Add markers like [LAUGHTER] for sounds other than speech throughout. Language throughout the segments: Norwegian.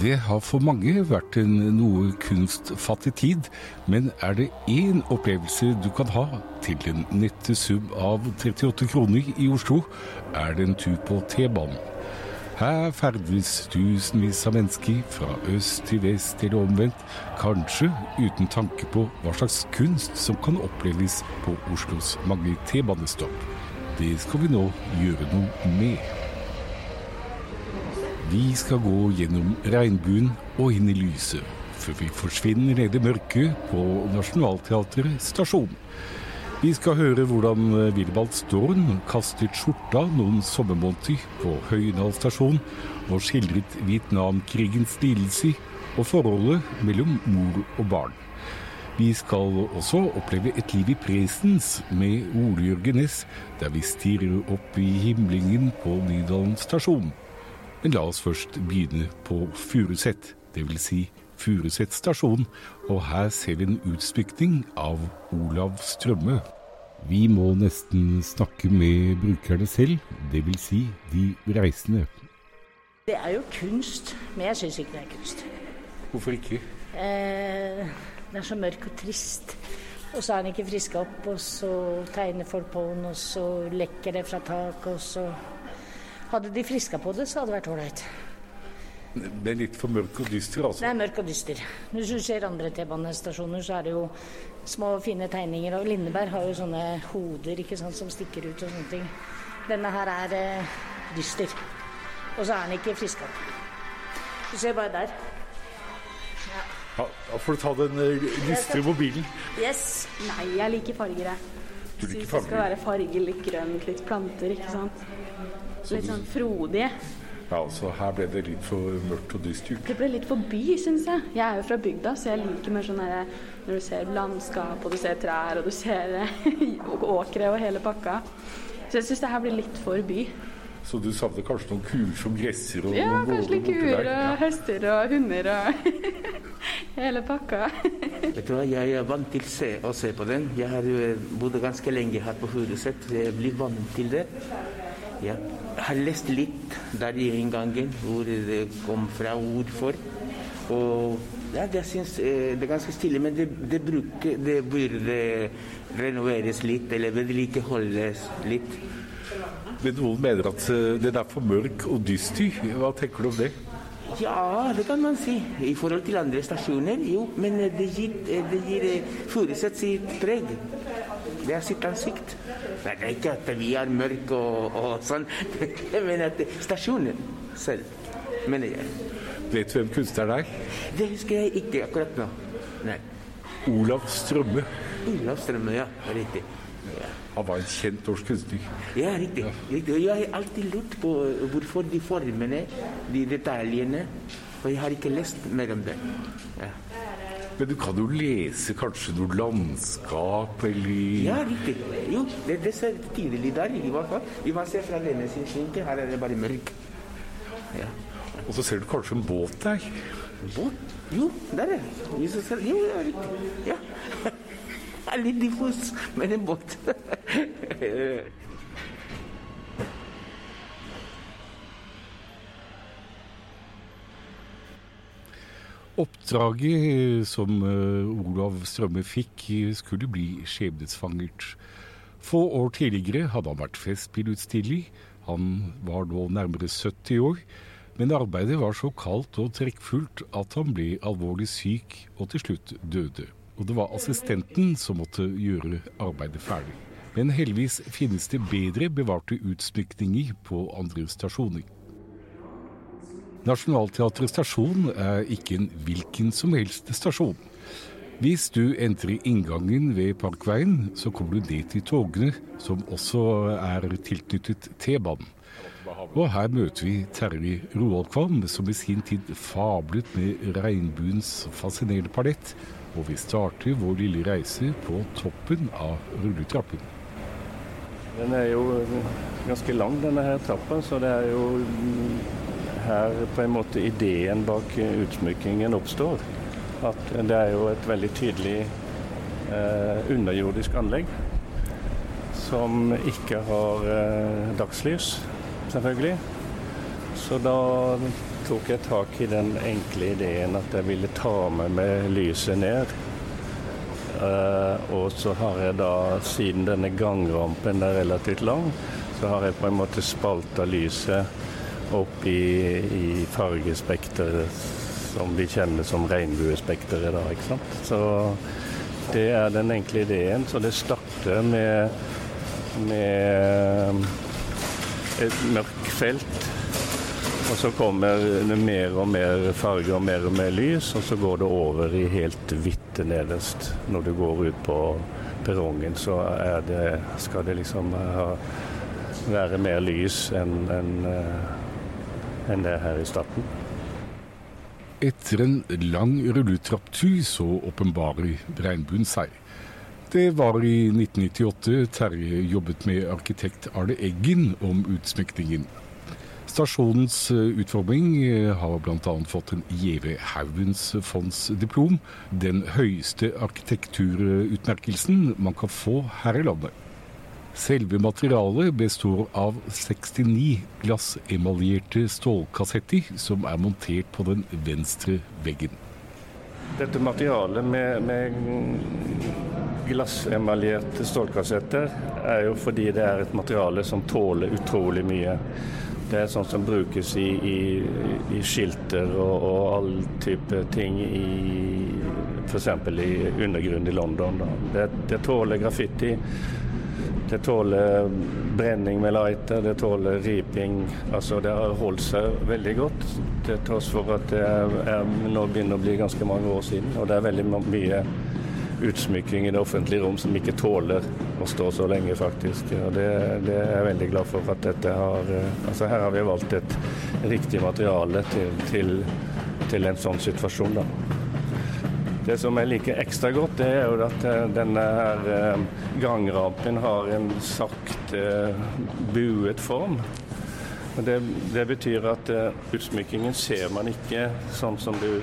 Det har for mange vært en noe kunstfattig tid, men er det én opplevelse du kan ha til en nette sum av 38 kroner i Oslo, er det en tur på T-banen. Her ferdes tusenvis av mennesker fra øst til vest eller omvendt, kanskje uten tanke på hva slags kunst som kan oppleves på Oslos mange T-banestopp. Det skal vi nå gjøre noe med. Vi skal gå gjennom regnbuen og inn i lyset, før vi forsvinner ned i mørket på Nationaltheatret stasjon. Vi skal høre hvordan Wilbald Storm kastet skjorta noen sommermåneder på Høyendal stasjon og skildret Vietnamkrigens lidelser og forholdet mellom mor og barn. Vi skal også oppleve et liv i presens med Ole Jørgen Næss, der vi stirrer opp i himlingen på Nydalen stasjon. Men la oss først begynne på Furuset, dvs. Si Furuset stasjon, og her ser vi en utsmykning av Olav Strømme. Vi må nesten snakke med brukerne selv, dvs. Si de reisende. Det er jo kunst, men jeg syns ikke det er kunst. Hvorfor ikke? Eh, det er så mørk og trist. Og så er den ikke friska opp, og så tegner folk på den, og så lekker det fra tak, og så Hadde de friska på det, så hadde det vært ålreit. Det er litt for mørk og dyster, altså? Det er mørk og dyster. Hvis du ser andre T-banestasjoner, så er det jo små, fine tegninger. Og Lindeberg har jo sånne hoder ikke sant, som stikker ut og sånne ting. Denne her er eh, dyster. Og så er den ikke friska opp. Du ser bare der. Ja, da får du ta den uh, lystre mobilen. Yes. Nei, jeg liker farger, jeg. Du liker farger? det skal være farger, litt grønt, litt planter, ikke sant. Litt sånn frodige. Ja, altså Her ble det litt for mørkt og dystert. Det ble litt for by, syns jeg. Jeg er jo fra bygda, så jeg liker mer sånn herre når du ser landskap, og du ser trær, og du ser [LAUGHS] åkre og hele pakka. Så jeg syns det her blir litt for by. Så du savner kanskje noen kuer som gresser og Ja, noen kanskje litt kuer og hester og hunder og [LAUGHS] hele pakka. [LAUGHS] Vet du hva, Jeg er vant til se, å se på den. Jeg har jo bodd ganske lenge her på Furuset, så jeg blir vant til det. Ja. Jeg har lest litt der i inngangen hvor det kom fra ord for. Og ja, jeg syns eh, det er ganske stille, men det, det, bruker, det burde renoveres litt, eller vedlikeholdes litt. Men noen mener at eh, den er for mørk og dyster. Hva tenker du om det? Ja, det kan man si. I forhold til andre stasjoner, jo. Men det gir, det gir eh, Furuset sitt preg. Det er sitt ansikt. Nei, det er ikke at vi er mørke og, og sånn. [LAUGHS] men at stasjonen selv, mener jeg. Vet du hvem kunstneren er? Det husker jeg ikke akkurat nå. Nei. Olav Strømme. Olav Strømme, ja. Riktig. Ja. Han var en kjent norsk kunstner. Ja, riktig. riktig. Jeg har alltid lurt på hvorfor de formene, de detaljene Og jeg har ikke lest mer om det. Ja. Men du kan jo lese kanskje noe landskap eller Ja, riktig. Jo, det, det ser tydelig der, i hvert fall. Vi må se fra denne sin synsvinkel. Her er det bare mørk. Ja. Og så ser du kanskje en båt der. Båt? Jo, der er det. Jo, det er ja, riktig. Ja. [LAUGHS] Er litt diffus, men en. Oppdraget som eh, Olav Strømme fikk, eh, skulle bli skjebnesfangert. Få år tidligere hadde han vært festspillutstiller. Han var nå nærmere 70 år. Men arbeidet var så kaldt og trekkfullt at han ble alvorlig syk og til slutt døde. Og det var assistenten som måtte gjøre arbeidet ferdig. Men heldigvis finnes det bedre bevarte utsmykninger på andre stasjoner. Nationaltheatret stasjon er ikke en hvilken som helst stasjon. Hvis du entrer inngangen ved Parkveien, så kommer du ned til togene, som også er tilknyttet T-banen. Og her møter vi Terje Roald Kvam, som i sin tid fablet med regnbuens fascinerende palett. Og vi starter vår lille reise på toppen av rulletrappen. Den er jo ganske lang, denne her trappa, så det er jo her på en måte ideen bak utsmykkingen oppstår. At det er jo et veldig tydelig eh, underjordisk anlegg som ikke har eh, dagslys. Selvfølgelig. Så da tok jeg tak i den enkle ideen at jeg ville ta med meg lyset ned. Uh, og så har jeg da, siden denne gangrampen er relativt lang, så har jeg på en måte spalta lyset opp i, i fargespekteret som vi kjenner som regnbuespekteret da, ikke sant. Så det er den enkle ideen. Så det starter med, med et mørkt felt. Og så kommer det mer og mer farger og mer og mer lys, og så går det over i helt hvitt nederst. Når du går ut på perrongen, så det, skal det liksom ha, være mer lys enn en, eh, en det her i starten. Etter en lang rulletrapptur så åpenbarer regnbuen seg. Det var i 1998 Terje jobbet med arkitekt Arne Eggen om utsmykningen. Stasjonens eh, utforming eh, har bl.a. fått en Gjeve Haugens fondsdiplom, den høyeste arkitekturutmerkelsen man kan få her i landet. Selve materialet består av 69 glassemaljerte stålkassetter som er montert på den venstre veggen. Dette materialet med, med glassemaljerte stålkassetter er jo fordi det er et materiale som tåler utrolig mye. Det er sånt som brukes i, i, i skilter og, og all type ting i f.eks. i undergrunnen i London. Det, det tåler graffiti. Det tåler brenning med lighter, det tåler riping. Altså det har holdt seg veldig godt, til tross for at det er, nå begynner å bli ganske mange år siden. Og det er veldig mye utsmykking i det offentlige rom som ikke tåler å stå så lenge, faktisk. Og det, det er jeg veldig glad for at dette har Altså her har vi valgt et riktig materiale til, til, til en sånn situasjon, da. Det som jeg liker ekstra godt, det er jo at eh, denne her eh, gangrampen har en sakte eh, buet form. Det, det, betyr at utsmykkingen ser man ikke sånn som du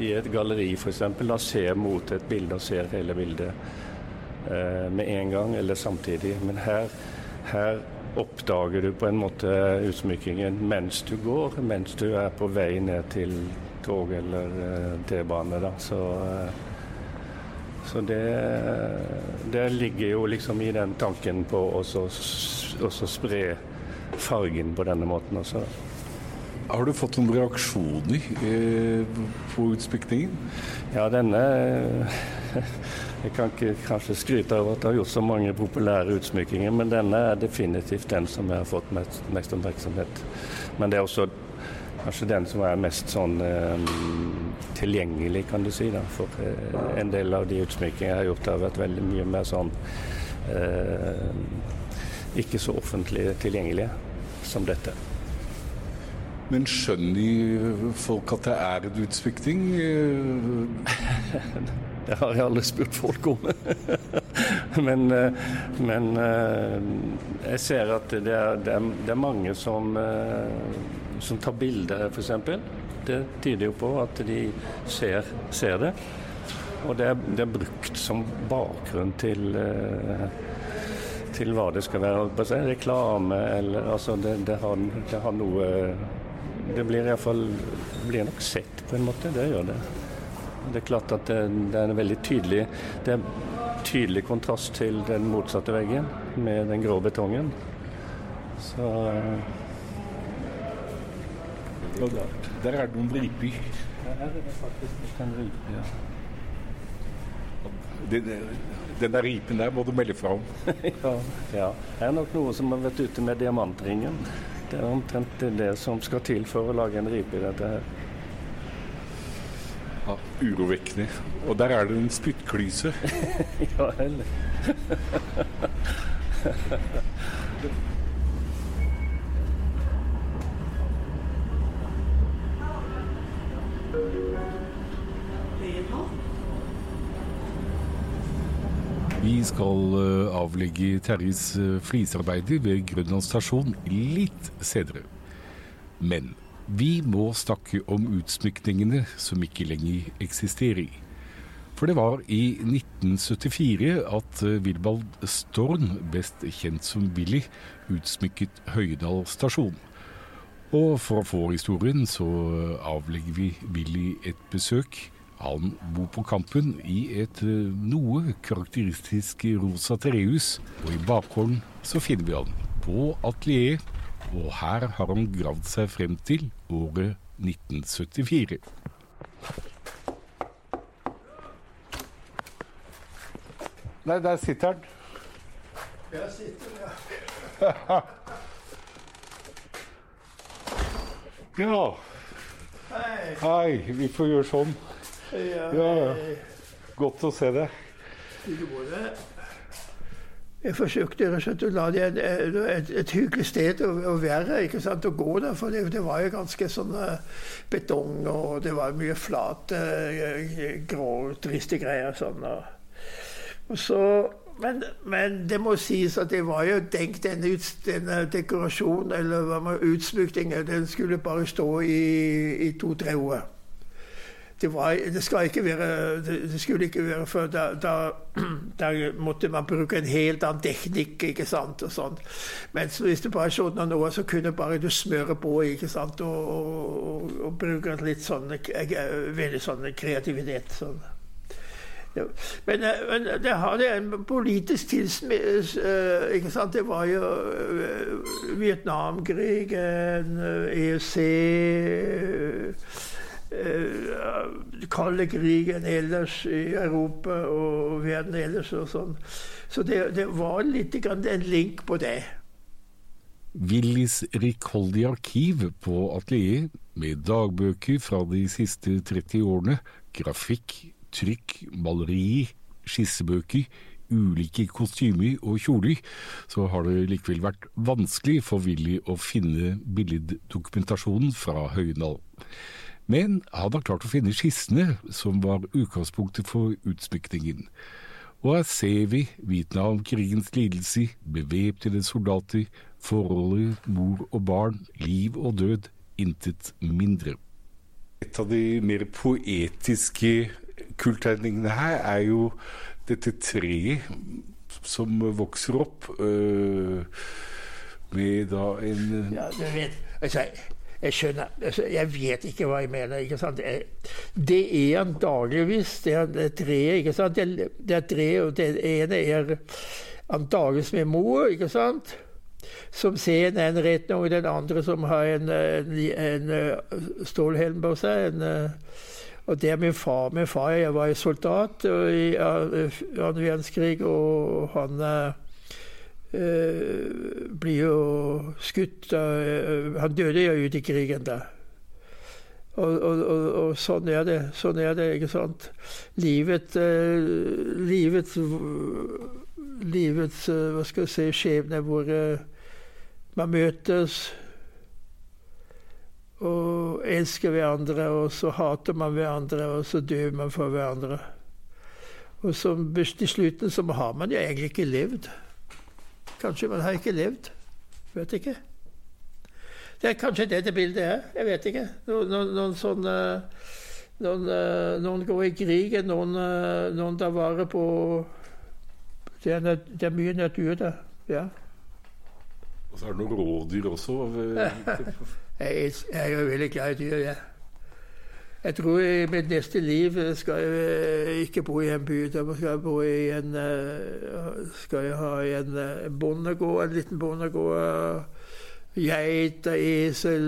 i et galleri f.eks. Da ser mot et bilde og ser hele bildet eh, med en gang eller samtidig. Men her, her, oppdager du på en måte utsmykkingen mens du går, mens du er på vei ned til tog eller eh, T-bane. Så, eh, så det, det, ligger jo liksom i den tanken på å spre fargen på denne måten også. Har du fått noen reaksjoner eh, på utsmykningen? Ja, denne [LAUGHS] Jeg kan ikke kanskje skryte av at jeg har gjort så mange populære utsmykninger, men denne er definitivt den som jeg har fått mest, mest oppmerksomhet. Men det er også kanskje den som er mest sånn eh, tilgjengelig, kan du si. Da. For eh, en del av de utsmykningene jeg har gjort, har vært veldig mye mer sånn eh, ikke så offentlig tilgjengelige som dette. Men skjønner folk at det er en utsvikting? [LAUGHS] det har jeg aldri spurt folk om. [LAUGHS] men, men, jeg ser at det er, det er, mange som som tar bilder, f.eks. Det tyder jo på at de ser, ser det. Og det er, det er, brukt som bakgrunn til, eh, til hva det skal være. Reklame eller altså det, det, har, det har, noe Det blir iallfall blir nok sett, på en måte. Det gjør det. Det er klart at det, det er en veldig tydelig Det er tydelig kontrast til den motsatte veggen med den grå betongen. Så og der er det noen riper. Der er det faktisk en ripe, ja. Den, den der ripen der må du melde fra om. [LAUGHS] ja, ja. Det er nok noe som har vært ute med diamantringen. Det er omtrent det som skal til for å lage en ripe i dette her. Ja, urovekkende. Og der er det en spyttklyse. [LAUGHS] ja, heller. [LAUGHS] Vi skal eh, avlegge Terjes eh, flisarbeider ved Grønland stasjon litt senere. Men vi må snakke om utsmykningene som ikke lenger eksisterer. For det var i 1974 at Wilbald Storn, best kjent som Willy, utsmykket Høydal stasjon. Og for å få historien så avlegger vi Willy et besøk. Han bor på Kampen i et noe karakteristisk rosa trehus. Og i bakgården så finner vi han på atelieret, og her har han gravd seg frem til året 1974. Nei, der sitter han. Der sitter ja. [LAUGHS] ja. Hei. Hei. Vi får gjøre sånn. Ja, Ja. Godt å se deg. Jeg forsøkte rett og slett å la det et, et, et hyggelig sted å, å være, ikke sant, å gå der. For det, det var jo ganske sånn eh, betong, og det var mye flate, eh, grå, triste greier. sånn. Og, og så, men, men det må sies at det var jo tenkt denne, ut, denne dekorasjonen, eller hva med utsmykningen, den skulle bare stå i, i to-tre år. Det, var, det, skal ikke være, det, skulle ikke være for da, da, [CLEARS THROAT] da, måtte man bruke en helt annen teknikk. ikke sant, og sånt. Mens hvis du bare så noen år, så kunne bare du smøre på ikke sant, og, og, og bruke litt sånn veldig sånn kreativitet. sånn. Ja. Men, men, det hadde en politisk sant? Det var jo Vietnamkrigen, EEC kalde krigen ellers i Europa og verden ellers og sånn. Så det, det var litt en link på det. Willys rikholdige arkiv på atelieret, med dagbøker fra de siste 30 årene, grafikk, trykk, maleri, skissebøker, ulike kostymer og kjoler, så har det likevel vært vanskelig for Willy å finne billeddokumentasjonen fra Høynal. Men han har klart å finne skissene som var utgangspunktet for utsmykningen. Og her ser vi Vietnamkrigens lidelse, bevæpnede soldater, forholdet mor og barn, liv og død, intet mindre. Et av de mer poetiske kulttegningene her er jo dette treet som vokser opp øh, med da en Ja, du vet, altså, jeg skjønner altså, Jeg vet ikke hva jeg mener. ikke sant? Det er antageligvis det, er tre, ikke sant? Det, er tre, og det ene er antageligvis med mor, ikke sant? Som ser en annen retning, og den andre som har en, en, en stålhelm på seg. En, og det er min far. Min far jeg var soldat i annen verdenskrig, og han Uh, blir jo skutt uh, Han døde jo ute i krigen da. Og, og, og, og, sånn er det. Sånn er det, ikke sant. Livet eh, Livets Livets hva skal jeg si, skjebne hvor man møtes og elsker hverandre, og så hater man hverandre, og så dør man for hverandre. Og så til slutten så har man jo egentlig ikke levd. Kanskje man har ikke levd. Vet ikke. Det er kanskje det det bildet er. Jeg vet ikke. Noen, noen, sånne noen, noen, går i krigen, noen, noen tar vare på det er, det er mye natur der. Ja. Og så er det noen rådyr også. jeg, [LAUGHS] jeg er jo veldig glad i dyr, jeg. Ja. Jeg tror i mitt neste liv skal jeg ikke bo i en by. Da skal jeg bo i en Skal jeg ha en bondegård, en liten bondegård. Geit, esel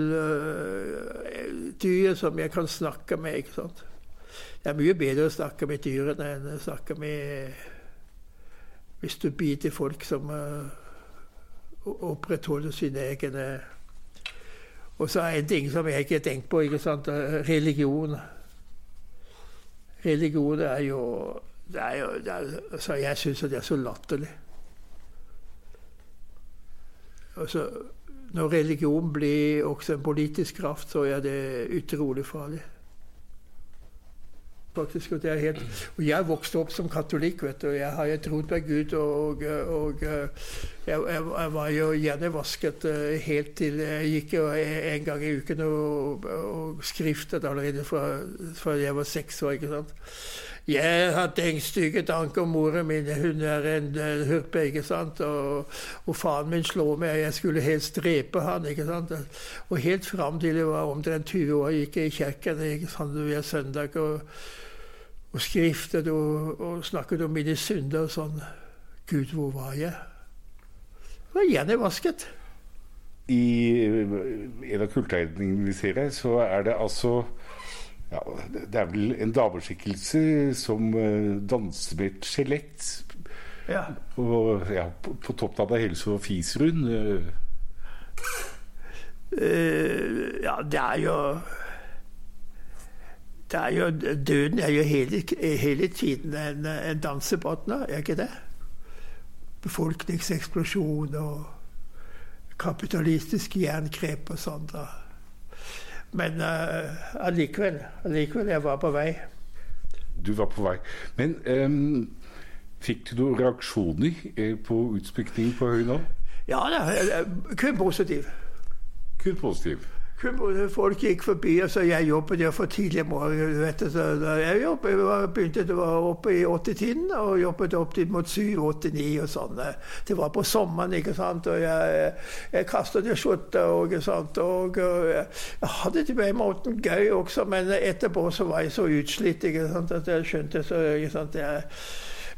Dyr som jeg kan snakke med. ikke sant? Det er mye bedre å snakke med dyrene enn å snakke med Hvis du biter folk som opprettholder sine egne og så er en ting som jeg ikke har tenkt på. ikke sant? Religion. Religion er jo, det er jo det er, altså Jeg syns det er så latterlig. Altså, når religion blir også en politisk kraft, så er det utrolig farlig. Faktisk, og, det er helt, og Jeg vokste opp som katolikk, vet du. Jeg har trodd på Gud. Og, og jeg, jeg, var jo hjernevasket helt til Jeg gikk en gang i uken og, og skriftet allerede fra, fra jeg var seks år. ikke sant? Jeg har tenkt stygge tanker om moren min. Hun er en hurpe, ikke sant. Og, og, faren min slår meg. Jeg skulle helst drepe han, ikke sant. Og helt fram til jeg var omtrent 20 år, gikk jeg i kirken hver søndag og, og skriftet og, og, snakket om mine synder og sånn. Gud, hvor var jeg? Jeg var hjernevasket. I en av kulttegningene vi ser her, så er det altså ja, Det er vel en dameskikkelse som uh, danser med et skjelett. Ja. Og ja, på, på toppen av det hele så fiser hun. Uh. Ja, det er jo er jo, Døden er jo hele, hele tiden en, en dansebåtner, er ikke det? Befolkningseksplosjon og kapitalistisk jerngrep og sånt. Da. Men uh, allikevel, allikevel, jeg var på vei. Du var på vei. Men um, fikk du noen reaksjoner eh, på utspikning på Høynå? Ja, da, kun positiv. Kun positiv? Folk gikk forbi, og sa jeg jobbet der for tidlig om morgenen. Jeg jobbet, jeg begynte oppe i åttetiden og jobbet opp mot syv, åtte, ni og sånn. Det var på sommeren, ikke sant. Og jeg, jeg kastet skjorta og, og, og, jeg hadde det på en måte gøy også, men etterpå så var jeg så utslitt ikke sant, at jeg skjønte så ikke sant, jeg,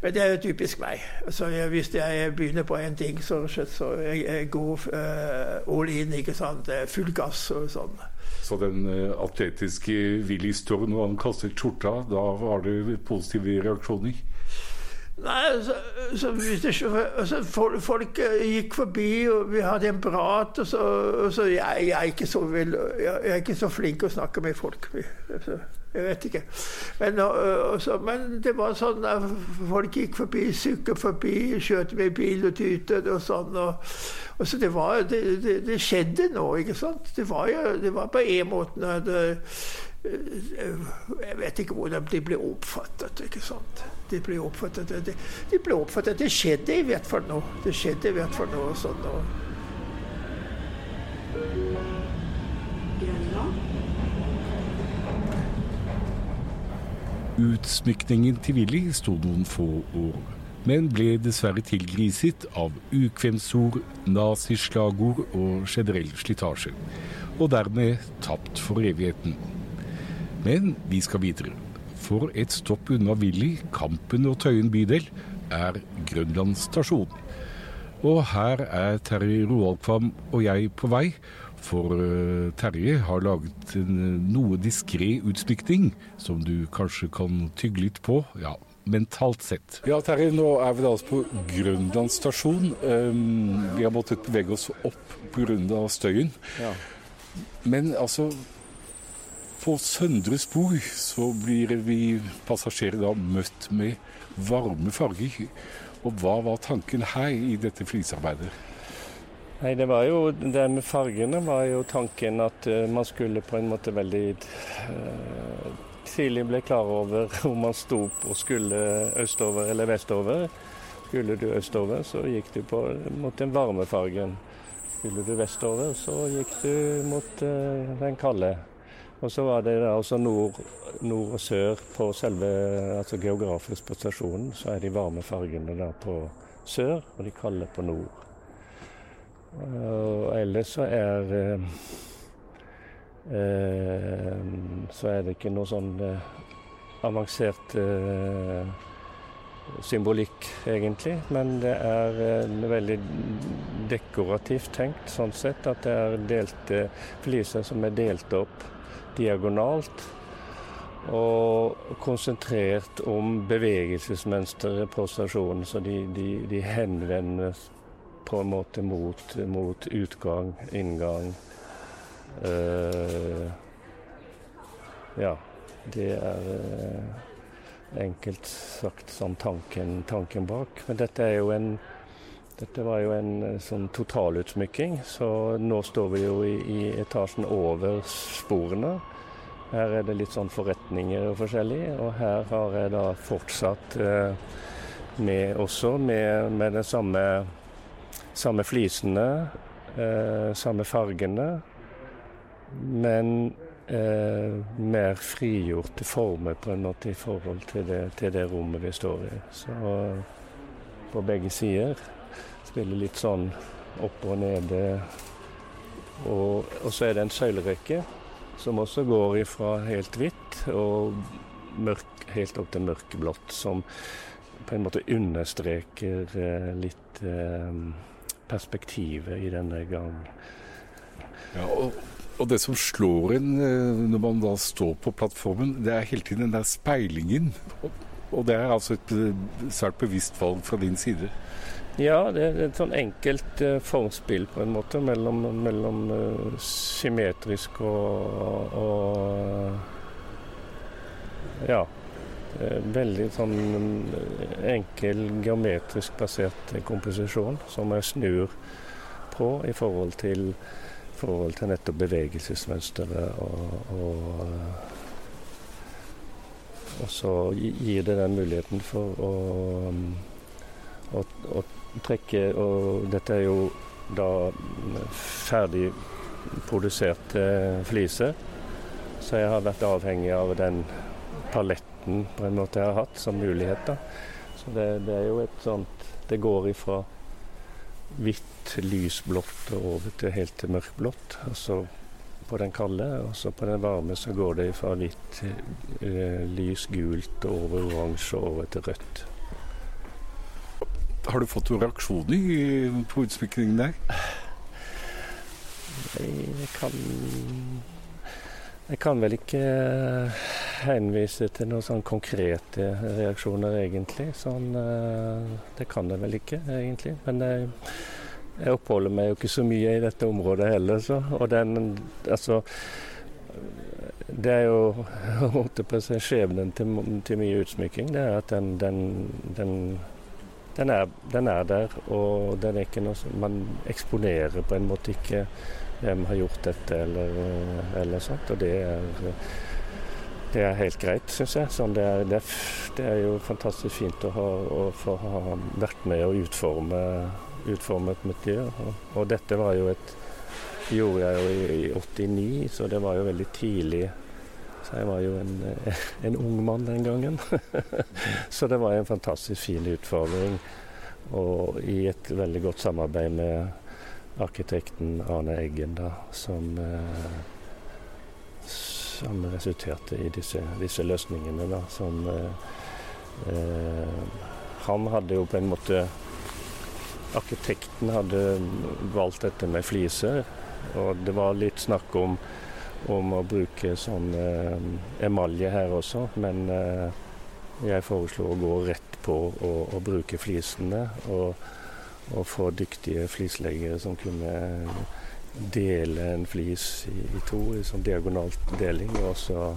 men det er jo typisk meg. Så jeg, hvis jeg begynner på en ting, så, så jeg, jeg går uh, all in. ikke sant? Full gass og sånn. Så den uh, atletiske Willy Storm, når han kastet skjorta, da var det positive reaksjoner? Nei, så, så, det, altså, folk, folk, eh, gikk forbi, og vi hadde en prat. Og så, og så jeg, jeg, er så vel, jeg, er ikke så flink å snakke med folk. Altså. Jeg vet ikke. Men, også, men, det var sånn folk gikk forbi, syklet forbi, skjøt med bil og tytet og sånn. Og, og så det, var, det, det, det, skjedde nå, ikke sant. Det var, jo, det var på en måte at Jeg vet ikke hvordan de ble oppfattet. ikke sant? De ble oppfattet, det, de ble oppfattet. Det skjedde i hvert fall nå. Det skjedde i hvert fall nå. sånn. Og, Utsmykningen til Willy sto noen få år, men ble dessverre tilgriset av ukvemsord, nazislagord og generell slitasje, og dermed tapt for evigheten. Men vi skal videre. For et stopp unna Willy, Kampen og Tøyen bydel er Grønland stasjon. Og her er Terje Roaldkvam og jeg på vei for uh, Terje har laget en uh, noe diskré utsmykning som du kanskje kan tygge litt på. Ja, mentalt sett. Ja, Terje, nå er vi da altså på Grønland stasjon. Um, vi har måttet bevege oss opp pga. støyen. Ja. Men altså På Søndre spor så blir vi passasjerer da møtt med varme farger. Og hva var tanken her i dette flisarbeidet? Nei, det var jo det med fargene var jo tanken at uh, man skulle på en måte veldig uh, tidlig bli klar over [LAUGHS] om man sto og skulle østover eller vestover. Skulle du østover, så gikk du på mot den varme fargen. Skulle du vestover, så gikk du mot uh, den kalde. Og så var det da også nord, nord, og sør på selve altså geografisk på stasjonen. Så er de varme fargene da på sør, og de kalde på nord. Og ellers så er eh, Så er det ikke noe sånn eh, avansert eh, symbolikk, egentlig. Men det er veldig dekorativt tenkt, sånn sett. At det er delte fliser som er delt opp diagonalt. Og konsentrert om bevegelsesmønsteret på stasjonen, så de, de, de henvender på en måte mot, mot utgang, inngang. Uh, ja, det er uh, enkelt sagt sånn tanken, tanken, bak. Men dette er jo en dette var jo en eh, sånn totalutsmykking, så nå står vi jo i, i etasjen over sporene. Her er det litt sånn forretninger og forskjellig, og her har jeg da fortsatt uh, med også med, med den samme samme flisene, eh, samme fargene. Men eh, mer frigjorte former på en måte i forhold til det, til det rommet vi står i. Så på begge sider spiller litt sånn opp og nede. Og, og så er det en søylerekke som også går ifra helt hvitt og mørk, helt opp til mørkeblått, som på en måte understreker eh, litt eh, perspektivet i denne gangen. Ja, og, og, det som slår en eh, når man da står på plattformen, det er hele tiden den der speilingen. Og, og det er altså et eh, svært bevisst valg fra din side? Ja, det er et sånn enkelt uh, formspill på en måte mellom, mellom uh, symmetrisk og, og Ja. Veldig sånn enkel geometrisk basert komposisjon som jeg snur på i forhold til, forhold til nettopp bevegelsesmønsteret og, og, og så gir det den muligheten for å, å, å trekke Og dette er jo da ferdig produserte fliser, så jeg har vært avhengig av den paletten på en måte jeg har hatt som mulighet. da. Så det, det er jo et sånt Det går ifra hvitt, lysblått og over til helt til mørkblått. Altså på den kalde, og så på den varme så går det fra hvitt, eh, lys gult og over oransje og over til rødt. Har du fått noen reaksjoner på utsmykningen der? Nei, Jeg kan Jeg kan vel ikke henvise til noen sånn konkrete reaksjoner, egentlig. Sånn, eh, det kan jeg vel ikke, egentlig. Men jeg, jeg oppholder meg jo ikke så mye i dette området heller, så. Og den Altså det er jo [LAUGHS] skjebnen til, til mye utsmykking. Det er at den, den, den den er, den er, der, og den er ikke noe som Man eksponerer på en måte ikke hvem har gjort dette, eller, eller sånt. Og det er, det er helt greit, syns jeg. Sånn det, er, det, det, er, jo fantastisk fint å, ha, å få ha vært med og utforme, utforme et miljø. Og, og, dette var jo et gjorde jeg jo i, i 89, så det var jo veldig tidlig så jeg var jo en, [LAUGHS] en ung mann den gangen. [LAUGHS] så det var en fantastisk fin utfordring. Og i et veldig godt samarbeid med arkitekten Arne Eggen, da, som, eh, som resulterte i disse, disse løsningene. Da, som eh, eh, Han hadde jo på en måte Arkitekten hadde valgt dette med fliser, og det var litt snakk om om å bruke sånn eh, emalje her også, men eh, jeg foreslo å gå rett på å bruke flisene. Og, og, få dyktige flisleggere som kunne dele en flis i, i to, i sånn diagonalt deling. Og så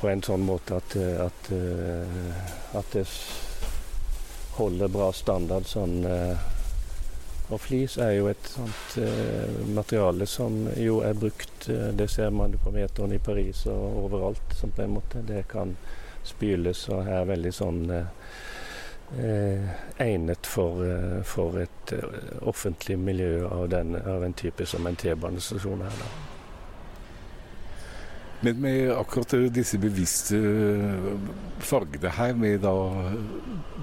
på en sånn måte at, at, eh, at det holder bra standard sånn eh, og flis er jo et sånt eh, materiale som jo er brukt. Eh, det ser man på metroen i Paris og overalt. som på en måte Det kan spyles og er veldig sånn eh, eh egnet for, eh, for et uh, offentlig miljø av, den, av, en type som en T-banestasjon er. da. Men med akkurat disse bevisste fargene her, med da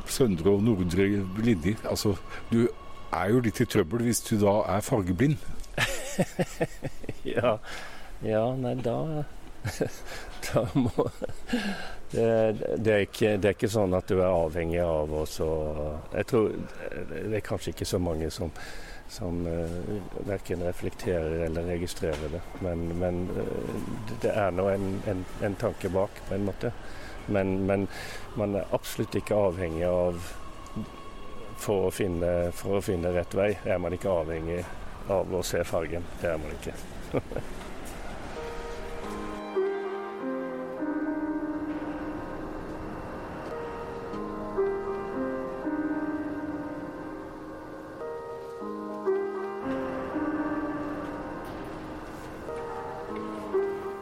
søndre og nordre linjer altså, Du er jo litt i trøbbel hvis du da er fargeblind. [LAUGHS] ja. ja, nei, Da [LAUGHS] må det, det, er ikke, det, er ikke, sånn at du er avhengig av å Jeg tror det er kanskje ikke så mange som, som uh, verken reflekterer eller registrerer det. Men, men uh, det er nå en, en, en, tanke bak, på en måte. Men, men man er absolutt ikke avhengig av for å, finne, for å finne rett vei er man ikke avhengig av å se fargen. Det er man ikke. [LAUGHS]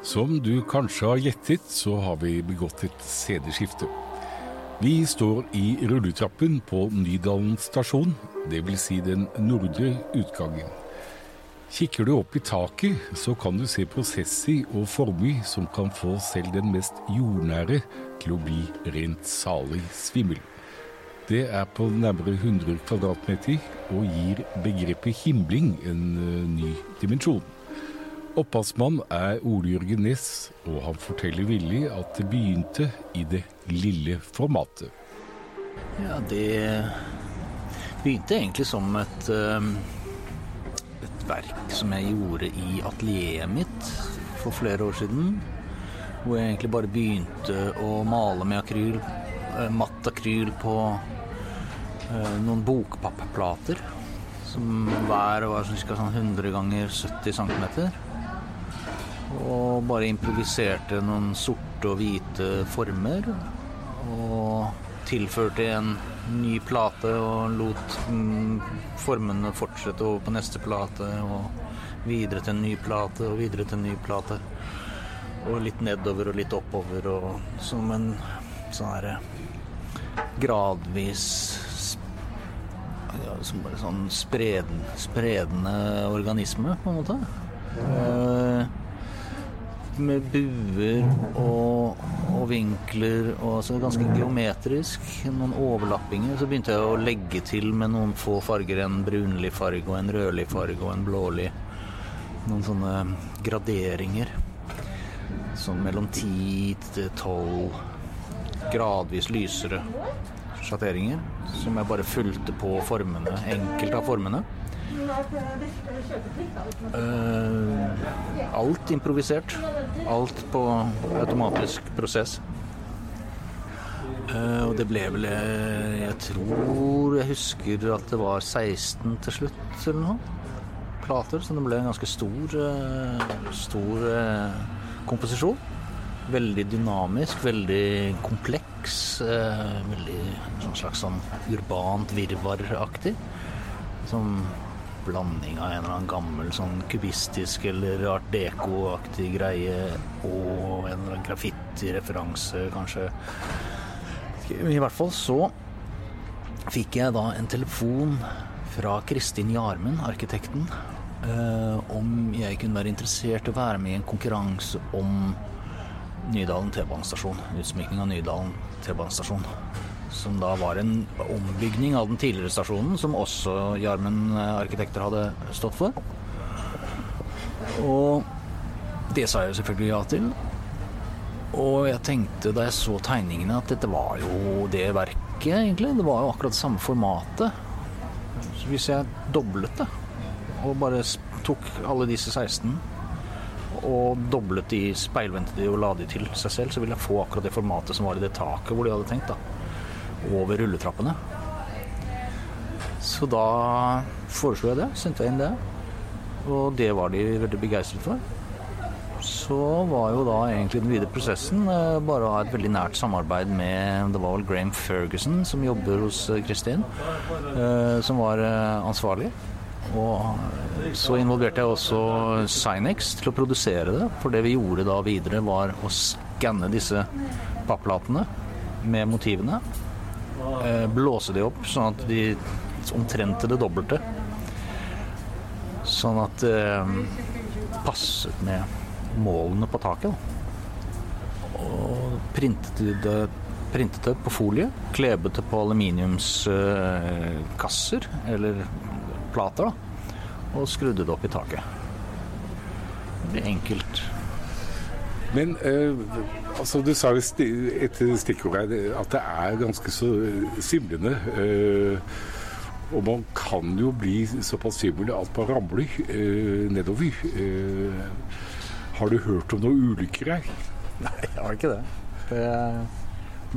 Som du kanskje har gjettet, så har vi begått et CD-skifte. Vi står i rulletrappen på Nydalen stasjon, dvs. Si den nordre utgangen. Kikker du opp i taket, så kan du se prosesser og former som kan få selv den mest jordnære til å bli rent salig svimmel. Det er på nærmere 100 kvadratmeter og gir begrepet himling en eh, ny dimensjon. Opphavsmann er Ole Jørgen Næss, og han forteller villig at det begynte i det lille formatet. Ja, det begynte egentlig som et, um, et verk som jeg gjorde i atelieret mitt for flere år siden. Hvor jeg egentlig bare begynte å male med akryl, eh, matt akryl på eh, noen bokpappplater. Som hver var ca. Sånn 100 ganger 70 cm. Og bare improviserte noen sorte og hvite former. Og tilførte en ny plate og lot mm, formene fortsette over på neste plate. Og videre til en ny plate og videre til en ny plate. Og litt nedover og litt oppover og som en sånn herre gradvis ja, Som bare sånn spredende, spredende organisme, på en måte. Eh, med buer og, og vinkler og altså ganske geometrisk. Noen overlappinger. Så begynte jeg å legge til med noen få farger. En brunlig farge og en rødlig farge og en blålig. Noen sånne graderinger. Sånn mellom 10 til 12 gradvis lysere sjatteringer. Som jeg bare fulgte på formene, enkelte av formene. Uh, alt improvisert. Alt på automatisk prosess. Uh, og det ble vel Jeg tror jeg husker at det var 16 til slutt eller noe. Plater. Så det ble en ganske stor, uh, stor komposisjon. Veldig dynamisk, veldig kompleks. veldig sånn slags sånn urbant virvaraktig. Som blanding av en eller annen gammel sånn kubistisk eller art deco-aktig greie og en eller annen graffiti-referanse, kanskje. I hvert fall så fikk jeg da en telefon fra Kristin Jarmen, arkitekten, eh, om jeg kunne være interessert i å være med i en konkurranse om Nydalen T-banestasjon. Utsmykning av Nydalen T-banestasjon. Som da var en ombygning av den tidligere stasjonen, som også Jarmen arkitekter hadde stått for. Og det sa jeg selvfølgelig ja til. Og jeg tenkte da jeg så tegningene at dette var jo det verket, egentlig. Det var jo akkurat det samme formatet. Så hvis jeg doblet det, og bare tok alle disse 16 og doblet de, speilvendte de og la de til seg selv, så ville jeg få akkurat det formatet som var i det taket hvor de hadde tenkt. da over rulletrappene. Så da foreslo jeg det, sendte jeg inn det. Og det var de veldig begeistret for. Så var jo da egentlig den videre prosessen eh, bare å ha et veldig nært samarbeid med Det var vel Graham Ferguson som jobber hos eh, Kristin, eh, som var ansvarlig. Og så involverte jeg også Sinex til å produsere det. For det vi gjorde da videre, var å skanne disse papplatene med motivene blåse de opp sånn at de omtrent til det dobbelte. Sånn at det eh, passet med målene på taket. Og printet det, printet det på folie, klebet det på aluminiumskasser eller plater, da, og skrudde det opp i taket. Det blir enkelt. Men eh, Altså, Du sa et stikkord her at det er ganske så simlende. Eh, og man kan jo bli såpass svimmel at man ramler eh, nedover. Eh, har du hørt om noen ulykker her? Nei, jeg har ikke det. det.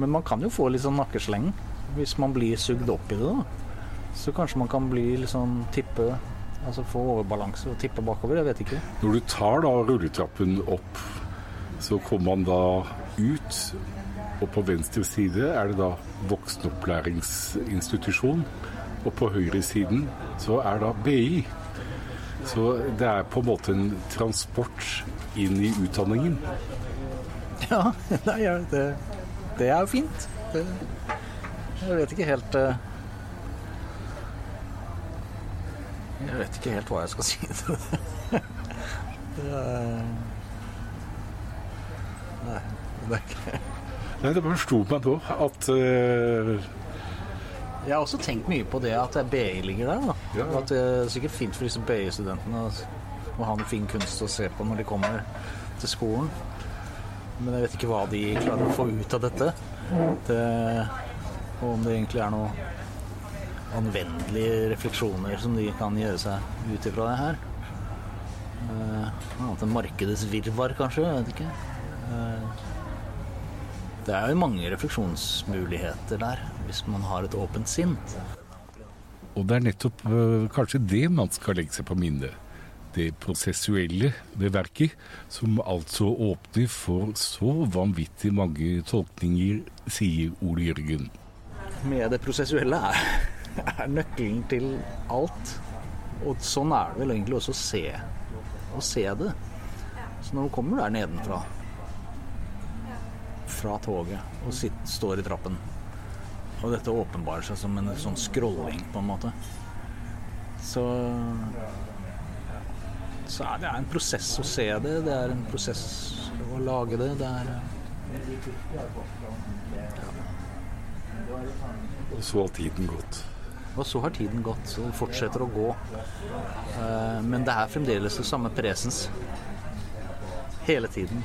Men man kan jo få litt sånn nakkesleng hvis man blir sugd opp i det. da. Så kanskje man kan bli litt sånn tippe Altså få overbalanse og tippe bakover. Jeg vet ikke. Når du tar da rulletrappen opp så kommer man da ut, og på venstre side er det da voksenopplæringsinstitusjon. Og på høyresiden så er da BI. Så det er på en måte en transport inn i utdanningen. Ja, [LAUGHS] nei, det, det er jo fint. Det, jeg vet ikke helt uh, Jeg vet ikke helt hva jeg skal si til det. [LAUGHS] det er... Det ikke Nei, det bare slo meg nå at uh... Jeg har også tenkt mye på det at BI ligger der. da. Ja. At det er sikkert fint for disse BI-studentene å ha noe fin kunst å se på når de kommer til skolen. Men jeg vet ikke hva de klarer å få ut av dette. Det, og om det egentlig er noe anvendelige refleksjoner som de kan gjøre seg ut ifra det her. Uh, annet enn markedets virvar, kanskje. Jeg vet ikke. Uh, det er jo mange refleksjonsmuligheter der, hvis man har et åpent sinn. Og det er nettopp uh, kanskje det man skal legge seg på minnet. Det prosessuelle ved verket, som altså åpner for så vanvittig mange tolkninger, sier Ole Jørgen. Med det prosessuelle er, er nøkkelen til alt. Og sånn er det vel egentlig også å se, å se det. Så når du kommer der nedenfra, fra toget, og sitt, står i trappen og dette åpenbarer seg som en sånn scrolling, på en måte. Så Så er det en prosess å se det. Det er en prosess å lage det. Det er Og så har tiden gått. Og så har tiden gått, Så det fortsetter å gå. Eh, Men det er fremdeles det samme presens. Hele tiden.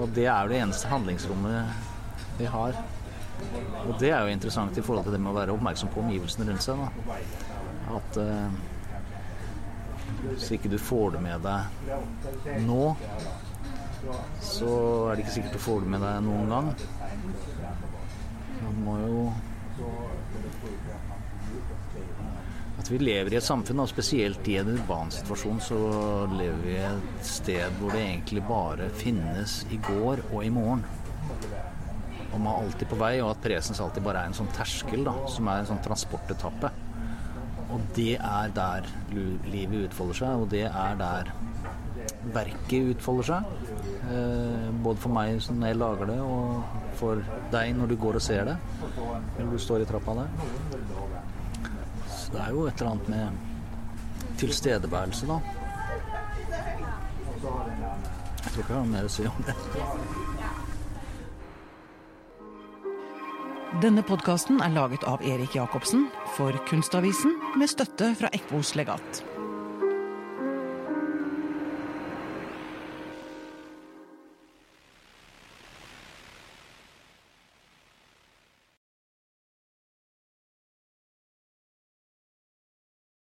Og det er det eneste handlingsrommet vi har. Og det er jo interessant i forhold til det med å være oppmerksom på omgivelsene rundt seg. Da. At eh, hvis ikke du får det med deg nå, så er det ikke sikkert du får det med deg noen gang. Man må jo At vi lever i et samfunn, og spesielt i en urban situasjon, så lever vi i et sted hvor det egentlig bare finnes i går og i morgen. Og man er alltid på vei, og at presens alltid bare er en sånn terskel, da, som er en sånn transportetappe. Og det er der livet utfolder seg, og det er der verket utfolder seg. Eh, både for meg når jeg lager det, og for deg når du går og ser det. Eller du står i trappa der. Det er jo et eller annet med tilstedeværelse, da. Jeg tror ikke jeg har mer å si om det. Denne podkasten er laget av Erik Jacobsen for Kunstavisen med støtte fra Ekvos legat.